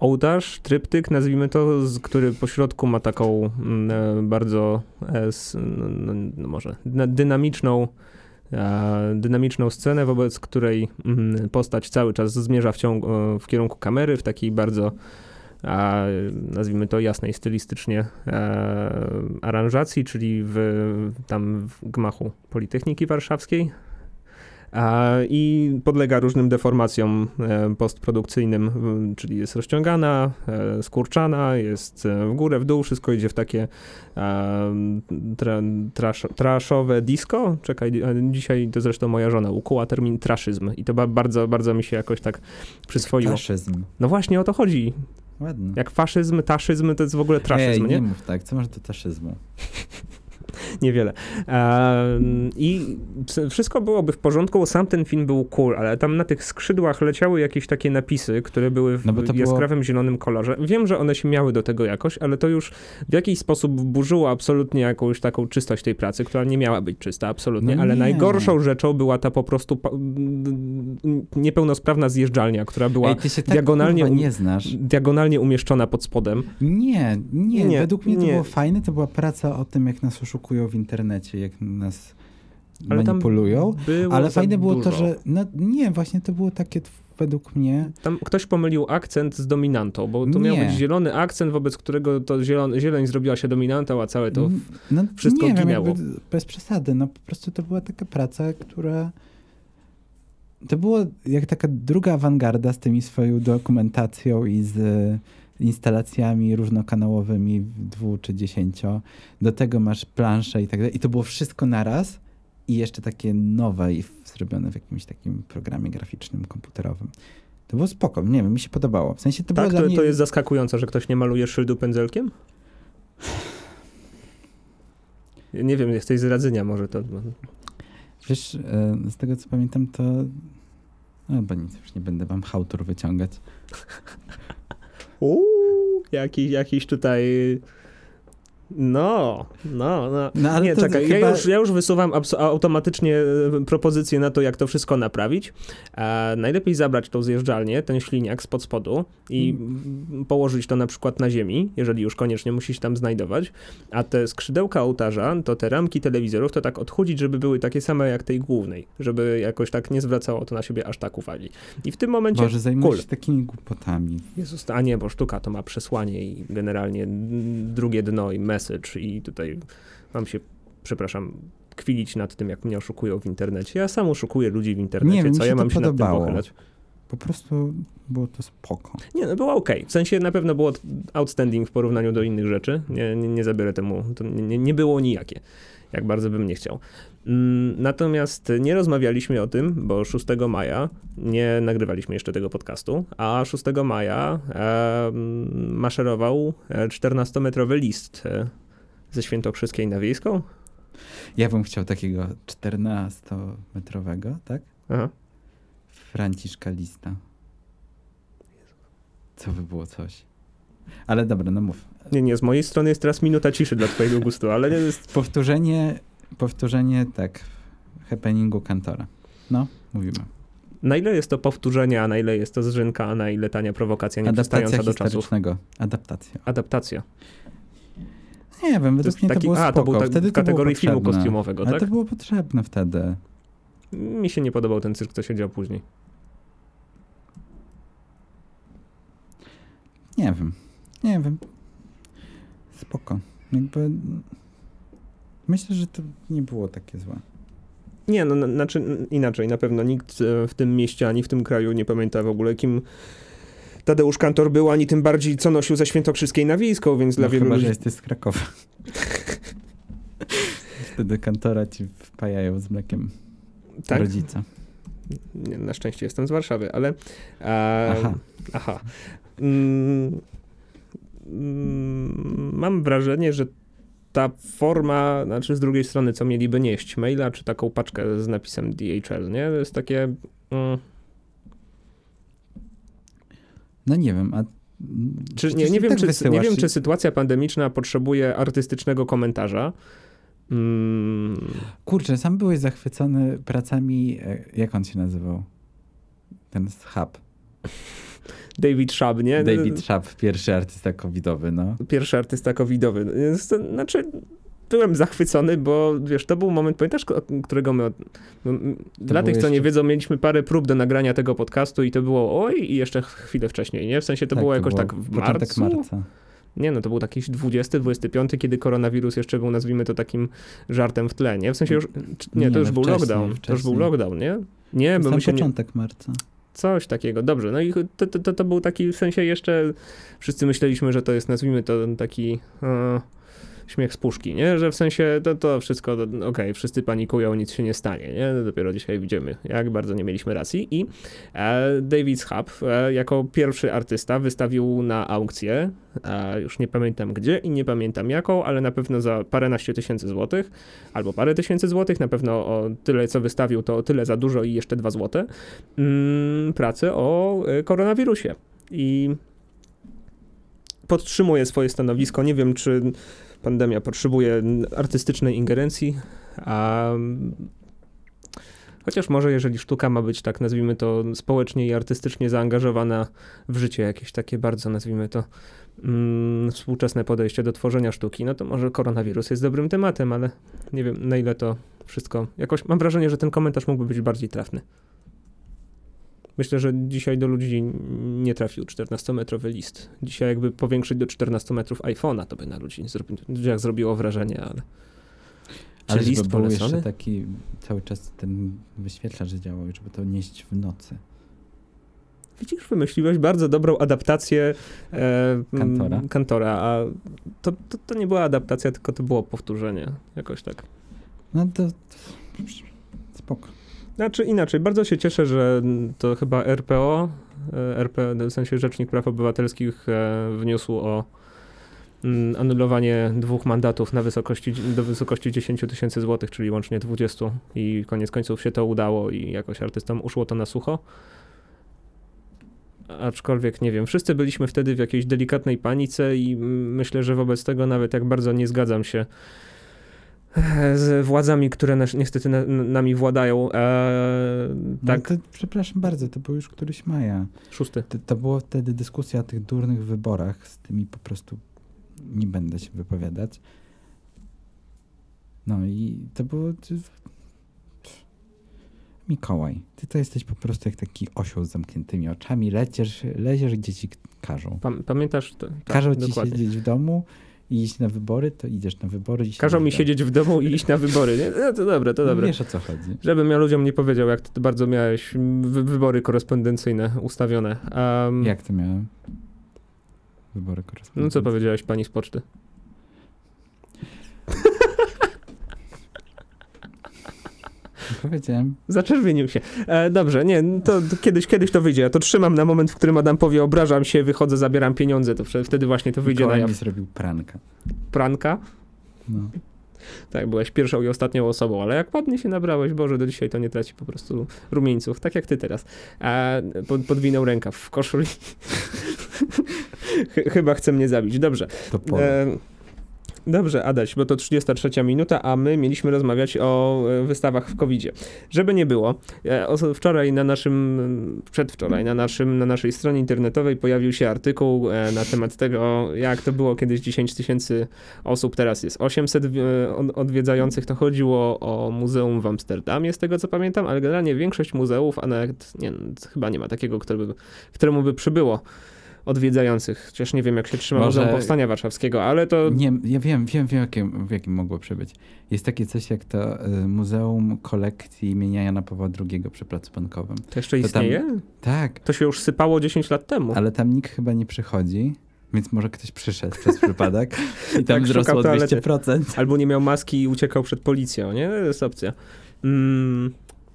ołtarz, tryptyk, nazwijmy to, z, który po środku ma taką mm, e, bardzo e, s, no, może dyna- dynamiczną e, dynamiczną scenę, wobec której mm, postać cały czas zmierza w, ciągu, w kierunku kamery w takiej bardzo a, nazwijmy to jasnej stylistycznie e, aranżacji, czyli w, tam w gmachu Politechniki Warszawskiej. I podlega różnym deformacjom e, postprodukcyjnym, czyli jest rozciągana, e, skurczana, jest w górę, w dół, wszystko idzie w takie tra, trash, trashowe disco. Czekaj, dzisiaj to zresztą moja żona ukuła termin traszyzm i to ba, bardzo, bardzo mi się jakoś tak przyswoiło. Faszyzm. No właśnie o to chodzi. Ładnie. Jak faszyzm, taszyzm to jest w ogóle traszyzm, Ej, nie? nie mów tak, co masz do taszyzmu? <laughs> Niewiele. I wszystko byłoby w porządku, sam ten film był cool, ale tam na tych skrzydłach leciały jakieś takie napisy, które były w No to było- jaskrawym zielonym kolorze. Wiem, że one się miały do tego jakoś, ale to już w jakiś sposób burzyło absolutnie jakąś taką czystość tej pracy, która nie miała być czysta, absolutnie. No ale nie. najgorszą rzeczą była ta po prostu pa- niepełnosprawna zjeżdżalnia, która była Ej, tak diagonalnie kurwa diagonalnie umieszczona pod spodem. Nie, nie, Nie, według mnie to nie. było fajne, to była praca o tym, jak nas oszukują w internecie, jak nas Ale manipulują. Ale fajne było dużo. to, że. No nie, właśnie to było takie według mnie. Tam ktoś pomylił akcent z dominantą, bo to miał Nie. być zielony akcent, wobec którego to zielony, zieleń zrobiła się dominantą, a całe to... no, wszystko nie ginęło. bez przesady. No po prostu to była taka praca, która. To było jak taka druga awangarda z tymi swoją dokumentacją i z instalacjami różnokanałowymi dwu czy dziesięcio. Do tego masz planszę i tak dalej. I to było wszystko naraz i jeszcze takie nowe i zrobione w jakimś takim programie graficznym, komputerowym. To było spoko, nie wiem, mi się podobało. W sensie to było tak, dla to, mnie... to jest zaskakujące, że ktoś nie maluje szyldu pędzelkiem? Nie wiem, jesteś z Radzynia może to... Wiesz, e, z tego co pamiętam, to. No, bo nic, już nie będę wam hałtur wyciągać. Uuu, jakiś, jakiś tutaj... No, no, no. No, nie, czekaj, chyba- ja, już, ja już wysuwam automatycznie e, propozycję na to, jak to wszystko naprawić. E, najlepiej zabrać tą zjeżdżalnię, ten śliniak spod spodu i mm. położyć to na przykład na ziemi, jeżeli już koniecznie musi się tam znajdować, a te skrzydełka ołtarza, to te ramki telewizorów, to tak odchudzić, żeby były takie same jak tej głównej, żeby jakoś tak nie zwracało to na siebie aż tak uwagi. I w tym momencie... Boże, zajmujesz cool. się takimi głupotami. Jezus, a nie, bo sztuka to ma przesłanie i generalnie drugie dno i message i tutaj mam się, przepraszam, kwilić nad tym, jak mnie oszukują w internecie. Ja sam oszukuję ludzi w internecie, Nie co ja mam się nad tym podobało. pochylać? Po prostu było to spoko. Nie, no było okej. W sensie na pewno było outstanding w porównaniu do innych rzeczy. Nie, nie, nie zabiorę temu, to nie, nie było nijakie, jak bardzo bym nie chciał. Mm, Natomiast nie rozmawialiśmy o tym, bo 6 maja nie nagrywaliśmy jeszcze tego podcastu, a 6 maja e, maszerował e, 14-metrowy list e, ze Świętokrzyskiej na Wiejską. Ja bym chciał takiego 14-metrowego, tak? Aha. Franciszka Lista. Co by było coś. Ale dobra, no mów. Nie, nie, z mojej strony jest teraz minuta ciszy dla twojego gustu, ale nie jest... Powtórzenie, powtórzenie, tak, happeningu kantora. No, mówimy. Na ile jest to powtórzenie, a na ile jest to zrzynka, a na ile tania prowokacja nie przystająca do czasów? historycznego. Adaptacja. Adaptacja. Nie wiem, To według mnie to taki, było a, spoko. to był tak, wtedy w kategorii to filmu kostiumowego, Ale tak? to było potrzebne wtedy. Mi się nie podobał ten cyrk, co się działo później. Nie wiem. Nie wiem. Spoko. Jakby... Myślę, że to nie było takie złe. Nie, no, na- znaczy inaczej, na pewno nikt e, w tym mieście, ani w tym kraju nie pamięta w ogóle, kim Tadeusz Kantor był, ani tym bardziej, co nosił ze Świętokrzyskiej na Wiejską, więc dla No wielu chyba, ludzi... że jesteś z Krakowa. <laughs> Wtedy kantora ci wpajają z mlekiem. Tak? rodzica. Nie, na szczęście jestem z Warszawy, ale. E, Aha. aha. Mm, mam wrażenie, że ta forma, znaczy z drugiej strony, co mieliby nieść, maila czy taką paczkę z napisem DHL, nie? To jest takie. Mm, No nie wiem, a... czy, nie, nie, wiem, tak czy, nie wiem, czy sytuacja pandemiczna potrzebuje artystycznego komentarza. Mm, Kurczę, sam byłeś zachwycony pracami, e, jak on się nazywał? Ten Hub. David Shab, nie? David Schaap, pierwszy artysta covidowy, no. pierwszy artysta covidowy. To- Znaczy, byłem zachwycony, bo wiesz, to był moment, pamiętasz, którego my. Dla było tych, co nie wiedzą, mieliśmy parę prób do nagrania tego podcastu i to było oj, i jeszcze chwilę wcześniej, nie? W sensie to Tak, było jakoś tak w marcu. marca. Nie, no to był taki 20, 25, kiedy koronawirus jeszcze był, nazwijmy to takim żartem w tle, nie? W sensie już. Nie, Nie, to już no był wcześniej, lockdown. To już był wcześniej. lockdown, nie? Nie, bo Sam my się. Początek marca. Coś takiego, dobrze. No i to, to, to, to był taki w sensie jeszcze. Wszyscy myśleliśmy, że to jest, nazwijmy to taki. E, śmiech z puszki, nie? Że w sensie to, to wszystko, okej, wszyscy panikują, nic się nie stanie, nie? Dopiero dzisiaj widzimy, jak bardzo nie mieliśmy racji. I e, David Schab e, jako pierwszy artysta wystawił na aukcję, e, już nie pamiętam gdzie i nie pamiętam jaką, ale na pewno za paręnaście tysięcy złotych, albo parę tysięcy złotych, na pewno o tyle, co wystawił, to o tyle za dużo i jeszcze dwa złote, mm, pracę o e, koronawirusie. I podtrzymuję swoje stanowisko. Nie wiem, czy pandemia potrzebuje artystycznej ingerencji, a chociaż może jeżeli sztuka ma być tak, nazwijmy to, społecznie i artystycznie zaangażowana w życie, jakieś takie bardzo, nazwijmy to, mm, współczesne podejście do tworzenia sztuki, no to może koronawirus jest dobrym tematem, ale nie wiem, na ile to wszystko, jakoś mam wrażenie, że ten komentarz mógłby być bardziej trafny. Myślę, że dzisiaj do ludzi nie trafił 14-metrowy list. Dzisiaj jakby powiększyć do 14 metrów iPhone'a, to by na ludzi zrobi, zrobiło wrażenie, ale... Czy Ale list był jeszcze taki cały czas ten wyświetlacz działał, żeby to nieść w nocy. Widzisz, wymyśliłeś bardzo dobrą adaptację e, m, Kantora. kantora, a to, to, to nie była adaptacja, tylko to było powtórzenie. Jakoś tak. No to... Spoko. Znaczy inaczej, bardzo się cieszę, że to chyba RPO, e, RP, w sensie Rzecznik Praw Obywatelskich e, wniósł o mm, anulowanie dwóch mandatów na wysokości, do wysokości 10 tysięcy złotych, czyli łącznie 20 i koniec końców się to udało i jakoś artystom uszło to na sucho. Aczkolwiek nie wiem, wszyscy byliśmy wtedy w jakiejś delikatnej panice i mm, myślę, że wobec tego nawet jak bardzo nie zgadzam się z władzami, które nas, niestety na, nami władają. E, Tak. tak, No to, przepraszam bardzo, to był już któryś maja. szósty. To, to była wtedy dyskusja o tych durnych wyborach, z tymi po prostu nie będę się wypowiadać. No i to było... Mikołaj, ty to jesteś po prostu jak taki osioł z zamkniętymi oczami, lecisz, leziesz gdzie ci każą. Pam, pamiętasz? To, tak, Każą ci dokładnie. siedzieć w domu i iść na wybory, to idziesz na wybory i Każą mi siedzieć w domu i iść na wybory, nie? No to dobre, to dobre. Wiesz o co chodzi. Żebym ja ludziom nie powiedział, jak ty bardzo miałeś wy, wybory korespondencyjne ustawione. Um, Jak to miałem? Wybory korespondencji. No co powiedziałeś pani z poczty? Powiedziałem. Zaczerwienił się. E, dobrze, nie, to, to kiedyś, kiedyś to wyjdzie. Ja to trzymam na moment, w którym Adam powie, obrażam się, wychodzę, zabieram pieniądze, to wtedy- właśnie to wyjdzie Mikołaj na mi jaw. zrobił pranka. Pranka. No. Tak, byłeś pierwszą i ostatnią osobą, ale jak ładnie się nabrałeś, Boże, do dzisiaj to nie traci po prostu rumieńców, tak jak ty teraz. A pod, podwinął rękaw w koszuli. <laughs> Ch- Chyba chce mnie zabić. Dobrze. To pole. E, Dobrze, Adaś, bo to 33 minuta, a my mieliśmy rozmawiać o e, wystawach w covid -zie. Żeby nie było, e, wczoraj na naszym, przedwczoraj na, naszym, na naszej stronie internetowej pojawił się artykuł e, na temat tego, jak to było kiedyś 10 tysięcy osób, teraz jest 800 e, od- odwiedzających. To chodziło o muzeum w Amsterdamie, z tego co pamiętam, ale generalnie większość muzeów, a nawet nie, chyba nie ma takiego, któremu by przybyło odwiedzających. Chociaż nie wiem, jak się trzyma Może- Muzeum Powstania Warszawskiego, ale to Nie, ja wiem, wiem, wiem jakim, w jakim mogło przybyć. Jest takie coś jak to y, Muzeum Kolekcji imienia Jana Pawła II przy Placu Bankowym. To jeszcze To tam- istnieje? Tak, To się już sypało 10 lat temu. ale tam nikt chyba nie przychodzi, więc może ktoś przyszedł przez przypadek <laughs> i tam Tak, wzrosło szukał o toalety. 200%. Albo nie miał maski i uciekał przed policją, nie? To jest opcja. Mm,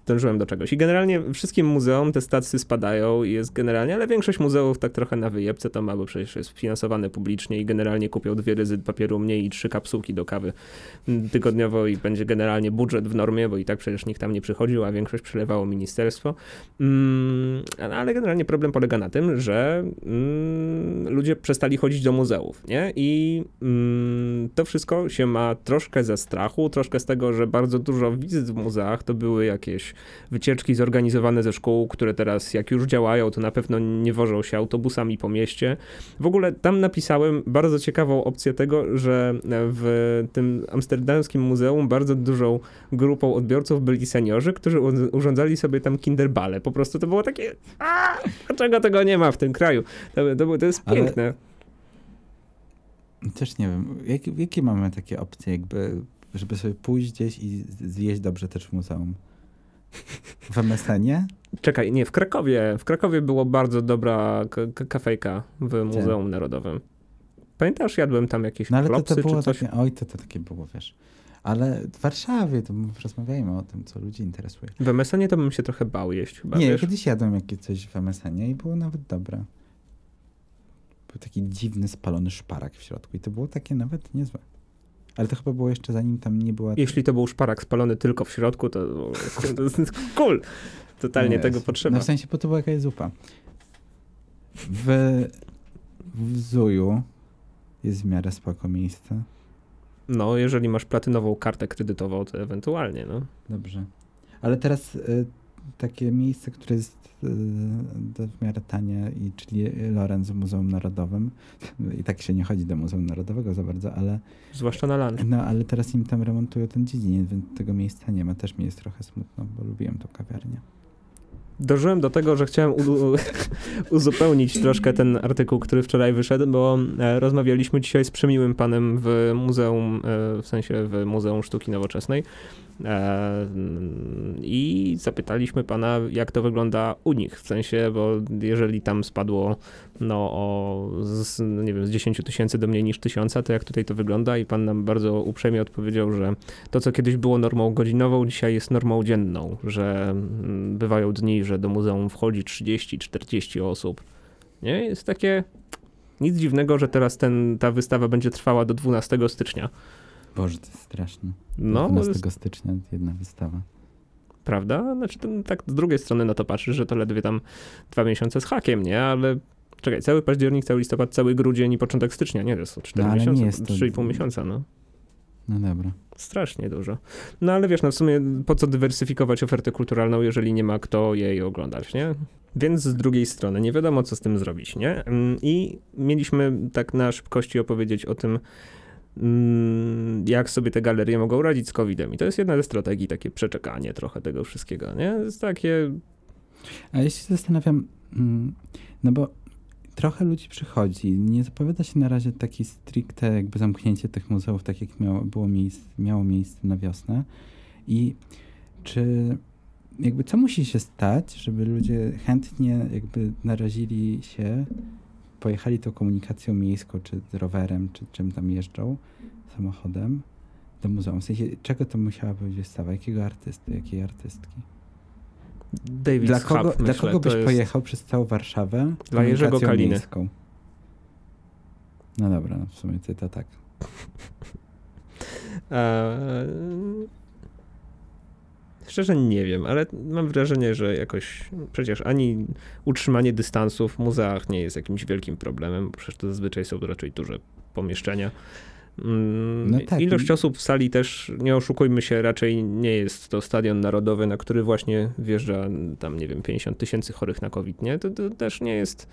dążyłem do czegoś. I generalnie wszystkim muzeum te stacje spadają i jest generalnie, ale większość muzeów tak trochę na wyjebce to ma, bo przecież jest finansowane publicznie i generalnie kupią dwie ryzy papieru mniej i trzy kapsułki do kawy tygodniowo i będzie generalnie budżet w normie, bo i tak przecież nikt tam nie przychodził, a większość przelewało ministerstwo. Mm, ale generalnie problem polega na tym, że mm, ludzie przestali chodzić do muzeów, nie? I mm, to wszystko się ma troszkę ze strachu, troszkę z tego, że bardzo dużo wizyt w muzeach to były jakieś wycieczki zorganizowane ze szkół, które teraz jak już działają, to na pewno nie wożą się autobusami po mieście. W ogóle tam napisałem bardzo ciekawą opcję tego, że w tym amsterdamskim muzeum bardzo dużą grupą odbiorców byli seniorzy, którzy urządzali sobie tam kinderbale. Po prostu to było takie, a dlaczego tego nie ma w tym kraju? To, to, to jest piękne. Ale... Też nie wiem, jak, jakie mamy takie opcje, jakby, żeby sobie pójść gdzieś i zjeść dobrze też w muzeum? W MSN-ie? Czekaj, nie, w Krakowie. W Krakowie było bardzo dobra kafejka w Muzeum Gdzie? Narodowym. Pamiętasz, jadłem tam jakieś no, ale klopsy, to, to było coś? Takie, oj, to, to takie było, wiesz. Ale w Warszawie to rozmawiajmy o tym, co ludzi interesuje. W MSN-ie to bym się trochę bał jeść chyba, Nie, wiesz? kiedyś jadłem jakieś coś w MSN-ie i było nawet dobre. Był taki dziwny, spalony szparak w środku i to było takie nawet niezłe. Ale to chyba było jeszcze zanim tam nie była... Jeśli to był szparak spalony tylko w środku, to, to jest <laughs> cool. Totalnie no tego potrzeba. No w sensie, bo to była jakaś zupa. W, w Zuju jest w miarę spoko miejsce. No, jeżeli masz platynową kartę kredytową, to ewentualnie, no. Dobrze. Ale teraz y, takie miejsce, które jest y, w miarę tanie, i, czyli Lorenz w Muzeum Narodowym. I tak się nie chodzi do Muzeum Narodowego za bardzo, ale... Zwłaszcza na lunch. No, ale teraz im tam remontują ten dziedziniec, więc tego miejsca nie ma. Też mi jest trochę smutno, bo lubiłem tą kawiarnię dożyłem do tego, że chciałem <laughs> uzupełnić troszkę ten artykuł, który wczoraj wyszedł, bo e, rozmawialiśmy dzisiaj z przemiłym panem w muzeum, e, w sensie w Muzeum Sztuki Nowoczesnej I zapytaliśmy pana, jak to wygląda u nich, w sensie, bo jeżeli tam spadło no, o, z, nie wiem, z 10 tysięcy do mniej niż tysiąca, to jak tutaj to wygląda? I pan nam bardzo uprzejmie odpowiedział, że to, co kiedyś było normą godzinową, dzisiaj jest normą dzienną, że mm, bywają dni, że do muzeum wchodzi 30-40 osób. Nie? Jest takie nic dziwnego, że teraz ten, ta wystawa będzie trwała do 12 stycznia. Boże, to jest straszne. No, 12 stycznia jedna wystawa. Prawda? Znaczy, tak z drugiej strony na to patrzysz, że to ledwie tam dwa miesiące z hakiem, nie? Ale czekaj, cały październik, cały listopad, cały grudzień i początek stycznia, nie? To są 4 no, miesiące, 3,5 to... miesiąca, no. No dobra. Strasznie dużo. No ale wiesz, no w sumie po co dywersyfikować ofertę kulturalną, jeżeli nie ma kto jej oglądać, nie? Więc z drugiej strony nie wiadomo, co z tym zrobić, nie? Mm, I mieliśmy tak na szybkości opowiedzieć o tym, jak sobie te galerie mogą radzić z COVID-em. I to jest jedna ze strategii, takie przeczekanie trochę tego wszystkiego, nie? Jest takie... A ja się zastanawiam, mm, no bo trochę ludzi przychodzi, nie zapowiada się na razie taki stricte jakby zamknięcie tych muzeów, tak jak miało, było miejsce, miało miejsce na wiosnę. I czy jakby co musi się stać, żeby ludzie chętnie jakby narazili się pojechali tą komunikacją miejską, czy rowerem, czy czym tam jeżdżą, samochodem, do muzeum. W sensie, czego to musiała być wystawa? Jakiego artysty, jakiej artystki? David dla kogo, Hub, dla kogo byś jest... pojechał przez całą Warszawę? Dla Jerzego Kaliny. Miejską? No dobra, no w sumie ty to tak. Szczerze nie wiem, ale mam wrażenie, że jakoś przecież ani utrzymanie dystansu w muzeach nie jest jakimś wielkim problemem, bo przecież to zazwyczaj są raczej duże pomieszczenia. Mm, no tak. Ilość osób w sali też, nie oszukujmy się, raczej nie jest to stadion narodowy, na który właśnie wjeżdża tam, nie wiem, 50 tysięcy chorych na COVID, nie? To, to też nie jest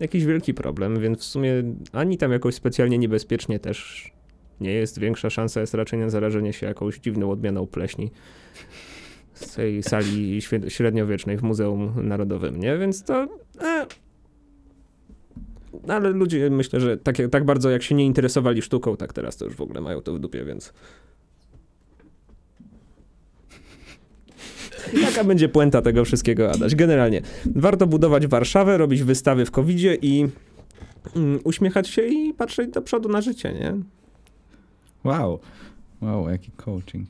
jakiś wielki problem, więc w sumie ani tam jakoś specjalnie niebezpiecznie też nie jest. Większa szansa jest raczej na zarażenie się jakąś dziwną odmianą pleśni z tej sali średniowiecznej w Muzeum Narodowym, nie? Więc to... E, ale ludzie myślę, że tak, tak bardzo jak się nie interesowali sztuką, tak teraz to już w ogóle mają to w dupie, więc... Jaka będzie puenta tego wszystkiego, Adaś? Generalnie, warto budować Warszawę, robić wystawy w covid i mm, uśmiechać się i patrzeć do przodu na życie, nie? Wow. Wow, jaki coaching.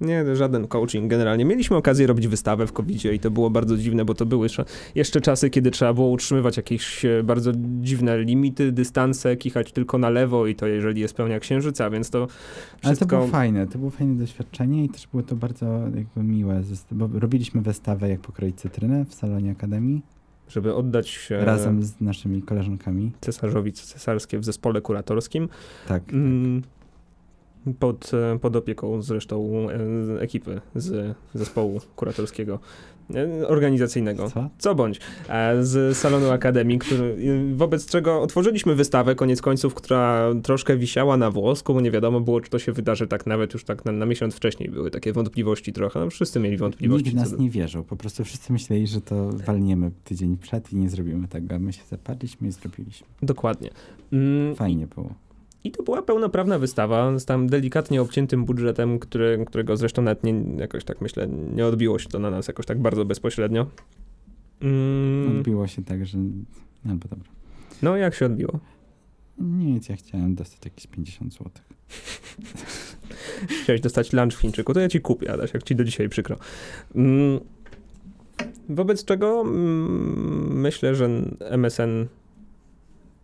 Nie, żaden coaching generalnie. Mieliśmy okazję robić wystawę w covid i to było bardzo dziwne, bo to były jeszcze czasy, kiedy trzeba było utrzymywać jakieś e, bardzo dziwne limity, dystanse, kichać tylko na lewo i to jeżeli jest pełnia księżyca, więc to wszystko... Ale to było fajne, to było fajne doświadczenie i też było to bardzo jakby miłe, bo robiliśmy wystawę jak pokroić cytrynę w salonie Akademii. Żeby oddać... Razem z naszymi koleżankami. Cesarzowi cesarskie w zespole kuratorskim. Tak. Mm, tak pod, e, pod opieką zresztą e, ekipy z zespołu kuratorskiego e, organizacyjnego. Co? Co bądź. Z salonu Akademii, który, wobec czego otworzyliśmy wystawę, koniec końców, która troszkę wisiała na włosku, bo nie wiadomo było, czy to się wydarzy tak nawet już tak na, na miesiąc wcześniej. Były takie wątpliwości trochę. No, wszyscy mieli wątpliwości. Nikt nas nie wierzył. Po prostu wszyscy myśleli, że to walniemy tydzień przed i nie zrobimy tego. My się zapadliśmy i zrobiliśmy. Dokładnie. Mm, Fajnie było. I to była pełnoprawna wystawa z tam delikatnie obciętym budżetem, który, którego zresztą nawet nie, jakoś tak myślę, nie odbiło się to na nas jakoś tak bardzo bezpośrednio. Mm. Odbiło się tak, że... No, bo dobra. No, jak się odbiło? Nic, ja chciałem dostać jakieś 50 zł. <laughs> Chciałeś dostać lunch w Chińczyku, to ja ci kupię, Adaś, jak ci do dzisiaj przykro. Mm. Wobec czego mm, myślę, że MSN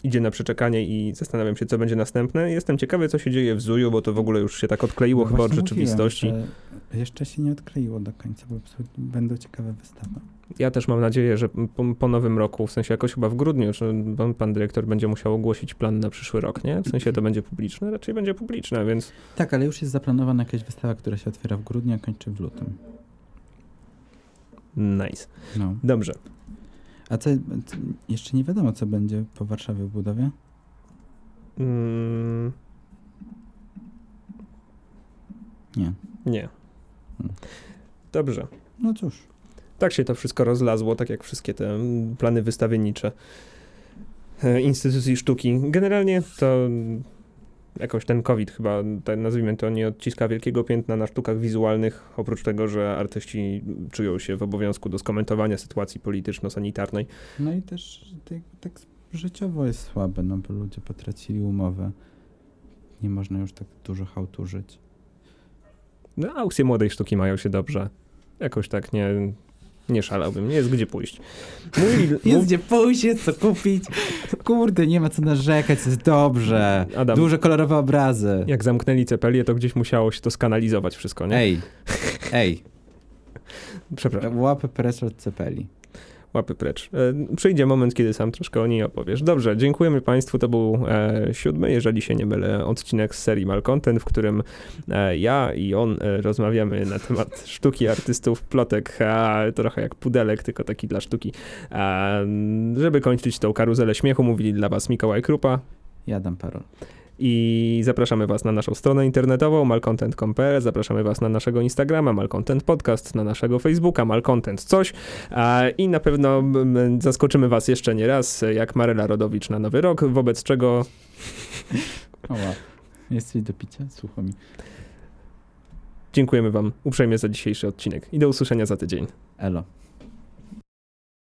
idzie na przeczekanie i zastanawiam się, co będzie następne. Jestem ciekawy, co się dzieje w Zuju, bo to w ogóle już się tak odkleiło no chyba od rzeczywistości. Mówiłem, jeszcze się nie odkleiło do końca, bo będą ciekawe wystawy. Ja też mam nadzieję, że po, po, nowym roku, w sensie jakoś chyba w grudniu, czy pan, pan, dyrektor będzie musiał ogłosić plan na przyszły rok, nie? W sensie to będzie publiczne? Raczej będzie publiczne, więc... Tak, ale już jest zaplanowana jakaś wystawa, która się otwiera w grudniu, a kończy w lutym. Nice. No. Dobrze. A co, jeszcze nie wiadomo, co będzie po Warszawie w budowie? Mm. Nie. Nie. Hmm. Dobrze. No cóż. Tak się to wszystko rozlazło, tak jak wszystkie te plany wystawiennicze e, instytucji sztuki. Generalnie to jakoś ten COVID chyba, tak nazwijmy to, nie odciska wielkiego piętna na sztukach wizualnych, oprócz tego, że artyści czują się w obowiązku do skomentowania sytuacji polityczno-sanitarnej. No i też tak, tak życiowo jest słabe, no bo ludzie potracili umowę. Nie można już tak dużo hałturzyć. No, aukcje młodej sztuki mają się dobrze. Jakoś tak nie, nie szalałbym, nie jest gdzie pójść. Mój, <laughs> jest gdzie pójść, jest co kupić. Kurde, nie ma co narzekać, jest dobrze. Adam, Duże kolorowe obrazy. Jak zamknęli cepelię, to gdzieś musiało się to skanalizować wszystko, nie? Ej, ej. <laughs> Przepraszam. Łapy precz od cepeli łapy precz. E, przyjdzie moment, kiedy sam troszkę o niej opowiesz. Dobrze, dziękujemy Państwu. To był e, siódmy, jeżeli się nie mylę, odcinek z serii Malcontent, w którym e, ja i on rozmawiamy na temat <laughs> sztuki artystów, plotek, trochę jak pudelek, tylko taki dla sztuki. żeby kończyć tą karuzelę śmiechu, mówili dla Was Mikołaj Krupa. Ja dam parol. I zapraszamy Was na naszą stronę internetową malcontent.pl, zapraszamy Was na naszego Instagrama Malcontent Podcast, na naszego Facebooka Malcontent coś i na pewno zaskoczymy Was jeszcze nie raz, jak Maryla Rodowicz na Nowy Rok, wobec czego... O wow. Jest coś do picia? Słuchaj mi. Dziękujemy Wam uprzejmie za dzisiejszy odcinek i do usłyszenia za tydzień. Elo.